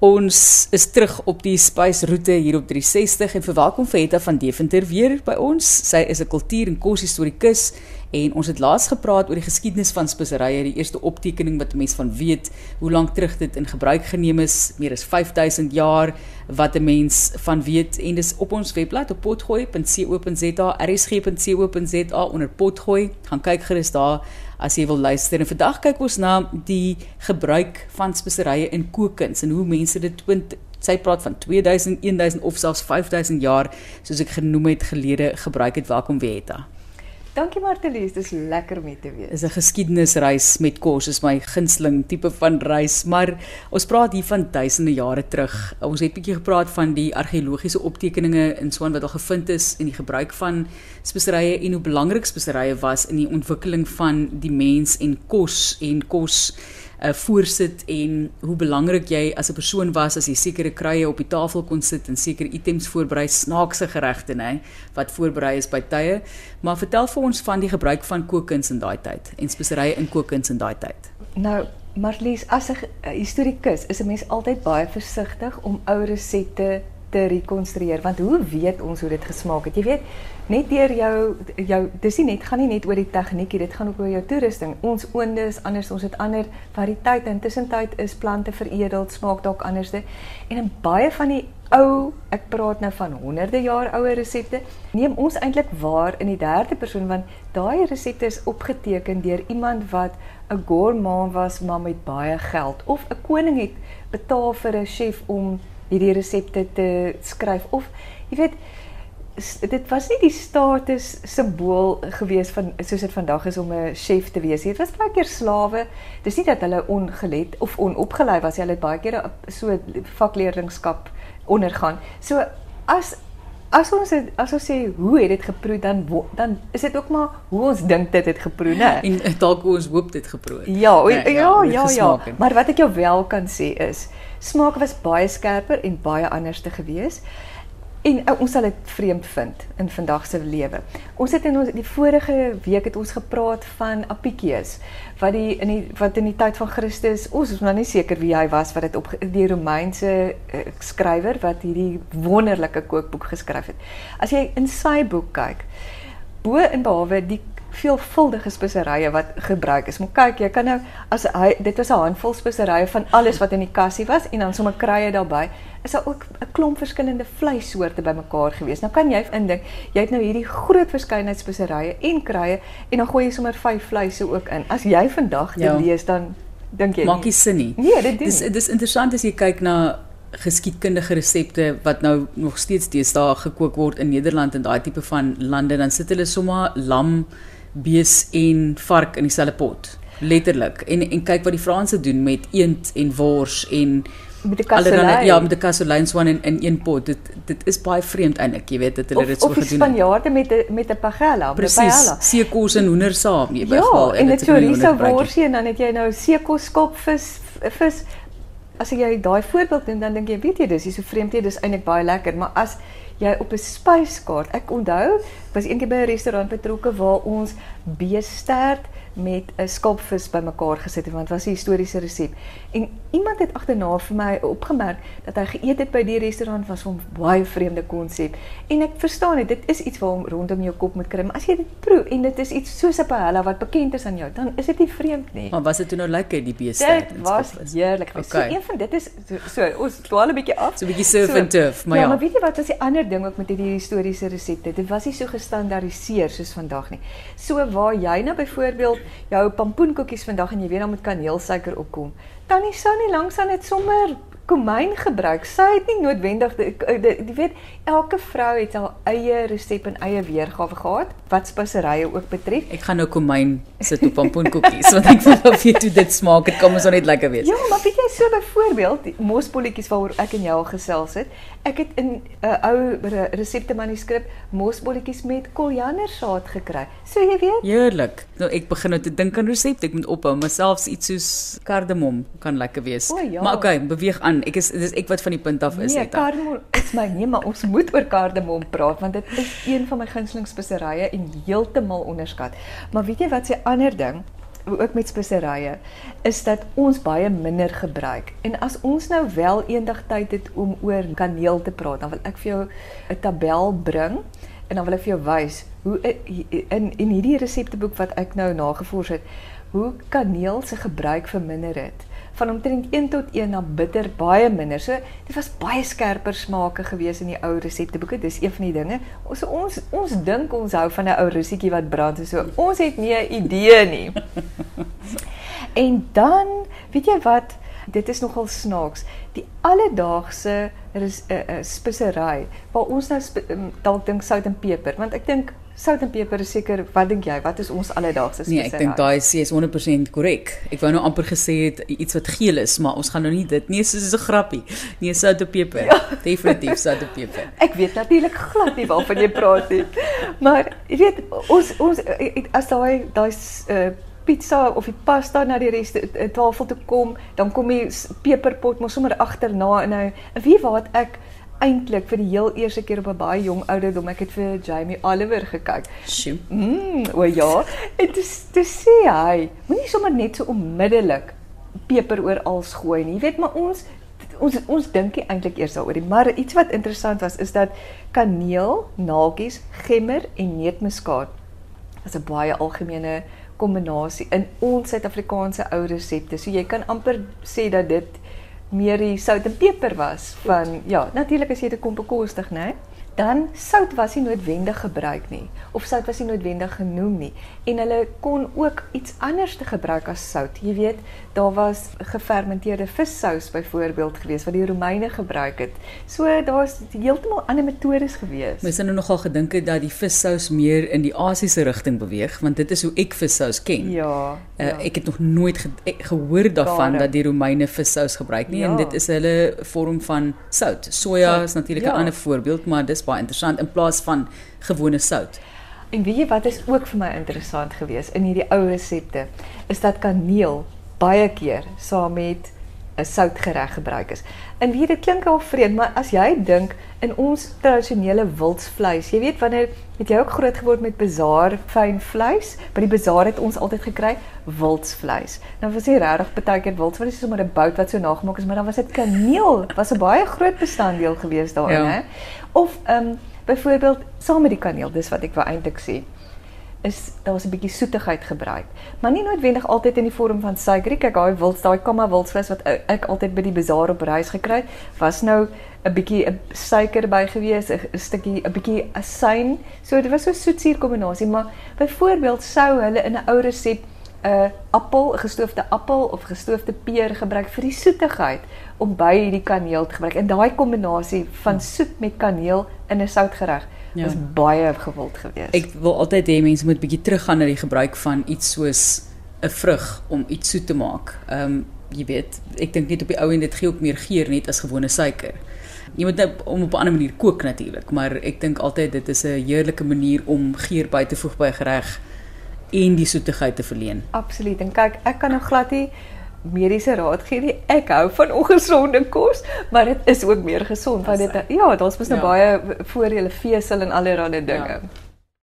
Ons is terug op die spysroete hier op 360 en verwelkom Vetta van Deventer weer by ons. Sy is 'n kultuur- en koshistorikus en ons het laas gepraat oor die geskiedenis van speserye, die eerste optekening wat mense van weet, hoe lank terug dit in gebruik geneem is, meer as 5000 jaar wat 'n mens van weet en dis op ons webblad op potgooi.co.za, rsg.co.za onder potgooi. Gaan kyk gerus daar as jy wil luister. En vandag kyk ons na die gebruik van speserye in kookkuns en hoe mense dit twint sy praat van 2000, 1000 of selfs 5000 jaar soos ek genoem het gelede gebruik het. Welkom Weta. Dankie Martelies, dis lekker om hier te wees. Dis 'n geskiedenisreis met kos, is my gunsteling tipe van reis, maar ons praat hier van duisende jare terug. Ons het bietjie gepraat van die argeologiese optekeninge in Swaan wat al gevind is en die gebruik van speserye en hoe belangrik speserye was in die ontwikkeling van die mens en kos en kos uh, voorsit en hoe belangrik jy as 'n persoon was as jy sekere kruie op die tafel kon sit en sekere items voorberei snaakse geregte nê wat voorberei is by tye. Maar vertel vir ons van die gebruik van kookkuns in daai tyd en speserye in kookkuns in daai tyd. Nou Marlies as 'n historikus is 'n mens altyd baie versigtig om ou resepte te rekonstrueer want hoe weet ons hoe dit gesmaak het? Jy weet net deur jou jou dis nie net gaan nie net oor die tegniek dit gaan ook oor jou toerusting. Ons oonde is anders ons het ander variëteite. Intussen tyd is plante veredel smaak dalk anderste en in baie van die ou ek praat nou van honderde jaar ouer resepte neem ons eintlik waar in die derde persoon want daai resepte is opgeteken deur iemand wat 'n gourmand was maar met baie geld. Of 'n koning het betaal vir 'n chef om hierdie resepte te skryf. Of jy weet dit was nie die status simbool gewees van soos dit vandag is om 'n chef te wees. Dit was baie keer slawe. Dis nie dat hulle ongelet of onopgelei was. Hulle het baie keer so vakleerlingskap ondergaan. So as as ons het, as ons sê hoe het dit geproe dan dan is dit ook maar hoe ons dink dit het geproe, né? En dalk ons hoop dit geproe. Ja, nee, ja, ja, ja, ja. Maar wat ek jou wel kan sê is smaak was baie skerper en baie anderste geweest. En uh, ons sal dit vreemd vind in vandag se lewe. Ons het in ons die vorige week het ons gepraat van Apicius wat die in die wat in die tyd van Christus, ons is nog nie seker wie hy was wat dit op die Romeinse uh, skrywer wat hierdie wonderlike kookboek geskryf het. As jy in sy boek kyk, bo en behalwe die veelvuldige speserye wat gebruik is. Maar kyk, jy kan nou as hy dit was 'n handvol speserye van alles wat in die kassie was en dan sommer krye daarbey. Is daar ook 'n klomp verskillende vleissoorte bymekaar gewees. Nou kan jy indink, jy het nou hierdie groot verskeidenheid speserye en krye en dan gooi jy sommer vyf vleise ook in. As jy vandag dit ja. lees dan dink jy Maak nie sin nie. Nee, dit. Dis dis interessant as jy kyk na geskiedkundige resepte wat nou nog steeds deesdae gekook word in Nederland en daai tipe van lande dan sit hulle sommer lam bees en vark in dieselfde pot. Letterlik. En en kyk wat die Franse doen met eend en wors en met die kasselyn. ja met die kasselyn swan in in een pot. Dit dit is baie vreemd eintlik jy weet dat hulle dit so gedoen het of Spanjaarde met 'n met 'n pagella presies seekos en hoender saam jy ja en dit chorizo worsie en dan het jy nou seekos skop vis. Vis as jy daai voorbeeld doen dan dink jy weet jy dis is so vreemd jy dis eintlik baie lekker. Maar as jy op 'n spyskaart ek onthou was eendag by 'n restaurant betrokke waar ons beestert met 'n skulpvis bymekaar gesit het want dit was 'n historiese resep. En iemand het agterna vir my opgemerk dat hy geëet het by die restaurant was 'n baie vreemde konsep. En ek verstaan dit, dit is iets waarom rondom jou kop moet kry, maar as jy dit proe en dit is iets soos 'n paella wat bekend is aan jou, dan is dit nie vreemd nie. Maar was dit toe nou lekker die beestert? Dit was heerlik. Okay. So een van dit is so, so ons dwaal 'n bietjie af. So 'n bietjie surf so, and turf, maar ja. Ja, maar weet jy wat was die ander ding ook met hierdie historiese resepte? Dit was nie so gestandaardiseer soos vandag nie. So waar jy nou byvoorbeeld jou pampoenkoekies vandag en jy weet dan met kaneelsuiker opkom. Tannie sou nie langs aan dit sommer komyn gebruik. Sy het nie noodwendig jy weet elke vrou het haar eie resep en eie weergawe gehad wat speserye ook betref. Ek gaan nou komyn sit op pampoenkoekies want ek wil of jy dit smaak. Dit kom ons nou net lekker wees. Ja, maar weet jy so byvoorbeeld mosbolletjies waaroor ek en jou al gesels het. Ek het in 'n uh, ou resepte manuskrip mosbolletjies met koriandersaad gekry. So jy weet. Heerlik. Nou ek begin nou te dink aan resepte. Ek moet ophou, maar selfs iets soos kardemom kan lekker wees. O, ja. Maar okay, beweeg aan. Ek is dis ek wat van die punt af is. Nee, kardemom is my nee, maar ons moet oor kardemom praat want dit is een van my gunsteling speserye en heeltemal onderskat. Maar weet jy wat se ander ding ook met speserye is dat ons baie minder gebruik. En as ons nou wel eendag tyd het om oor kaneel te praat, dan wil ek vir jou 'n tabel bring en dan wil ek vir jou wys hoe in in hierdie resepteboek wat ek nou nagevors het, hoe kaneel se gebruik verminder het van omtrent 1 tot 1 na bitter baie minder. So dit was baie skerper smake gewees in die ou resepteboeke. Dis een van die dinge. Ons ons ons dink ons hou van 'n ou rusietjie wat brand en so. Ons het nie 'n idee nie. en dan, weet jy wat? Dit is nogal snaaks. Die alledaagse is 'n uh, uh, spesery waar ons nou um, dalk dink sout en peper, want ek dink sout en peper is seker, wat dink jy? Wat is ons alledaagse spesery? Nee, ek dink daai is, is 100% korrek. Ek wou nou amper gesê het iets wat geel is, maar ons gaan nou nie dit nie, soos 'n grappie. Nee, sout en peper. Ja. Definitief sout en peper. Ek weet natuurlik glad nie waarvan jy praat nie. Maar jy weet, ons ons as daai daai uh, pizza of die pasta na die rest uh, tafel toe kom, dan kom die peperpot mos sommer agterna en nou en wie weet ek eintlik vir die heel eerste keer op 'n baie jong ouderdom ek het vir Jamie Oliver gekyk. Sjoe. Mm, o ja. En dis dis sê hy, moenie sommer net so onmiddellik peper oor als gooi nie. Jy weet maar ons ons ons dink nie eintlik eers daaroor nie, maar iets wat interessant was is dat kaneel, naaltjies, gemmer en neutmuskaat is 'n baie algemene kombinasie in ons Suid-Afrikaanse ou resepte. So jy kan amper sê dat dit meer die sout en peper was van ja, natuurlik as jy dit kom bekostig, né? Dan sout was nie noodwendig gebruik nie of sout was nie noodwendig genoem nie en hulle kon ook iets anders te gebruik as sout. Jy weet, daar was gefermenteerde vissous byvoorbeeld geweest wat die Romeine gebruik het. So daar's heeltemal ander metodes geweest. Mens het nou nogal gedink dat die vissous meer in die Asiëse rigting beweeg want dit is hoe ek vissous ken. Ja. Uh, ja. Ek het nog nooit ge gehoor daarvan Daarom. dat die Romeine vissous gebruik nie ja. en dit is hulle vorm van sout. Soja sout. is natuurlik 'n ja. ander voorbeeld, maar dis baie interessant in plaas van gewone sout. En weet jy wat is ook vir my interessant geweest in hierdie ou resepte is dat kaneel baie keer saam met 'n soutgereg gebruik is. En weet dit klink al vreemd, maar as jy dink in ons tradisionele wildsvleis, jy weet wanneer het jy ook groot geword met bazaar fyn vleis? By die bazaar het ons altyd gekry wildsvleis. Nou was jy regtig baie keer wildsvleis is sommer 'n bout wat so nagemaak is, maar dan was dit kaneel, was 'n baie groot bestanddeel geweest daarin, ja. hè? Of ehm um, byvoorbeeld saam met die kaneel, dis wat ek wou eintlik sê is daar was 'n bietjie soetigheid gebruik, maar nie noodwendig altyd in die vorm van suiker. Kyk, daai wils, daai kamma wilsvleis wat ek altyd by die bazaar op reis gekry het, was nou 'n bietjie 'n suiker by gewees, 'n stukkie 'n bietjie asyn. So dit was so soetsuur kombinasie, maar byvoorbeeld sou hulle in 'n ou resep 'n appel, 'n gestoofde appel of gestoofde peer gebruik vir die soetigheid om by hierdie kaneel te gebruik. En daai kombinasie van soet met kaneel in 'n soutgereg ja. is baie gewild geweest. Ek wil altyd hê mense moet bietjie teruggaan na die gebruik van iets soos 'n vrug om iets soet te maak. Ehm um, jy weet, ek dink net op die ou en dit gee ook meer geur net as gewone suiker. Jy moet nou om op 'n ander manier kook natuurlik, maar ek dink altyd dit is 'n heerlike manier om geur by te voeg by 'n gereg en die soetigheid te verleen. Absoluut. En kyk, ek kan nou glad nie mediese raad gee nie. Ek hou van ongesonde kos, maar dit is ook meer gesond want dit ja, daar's mos nou ja. baie voordele, vesel en allerlei dinge. Ja.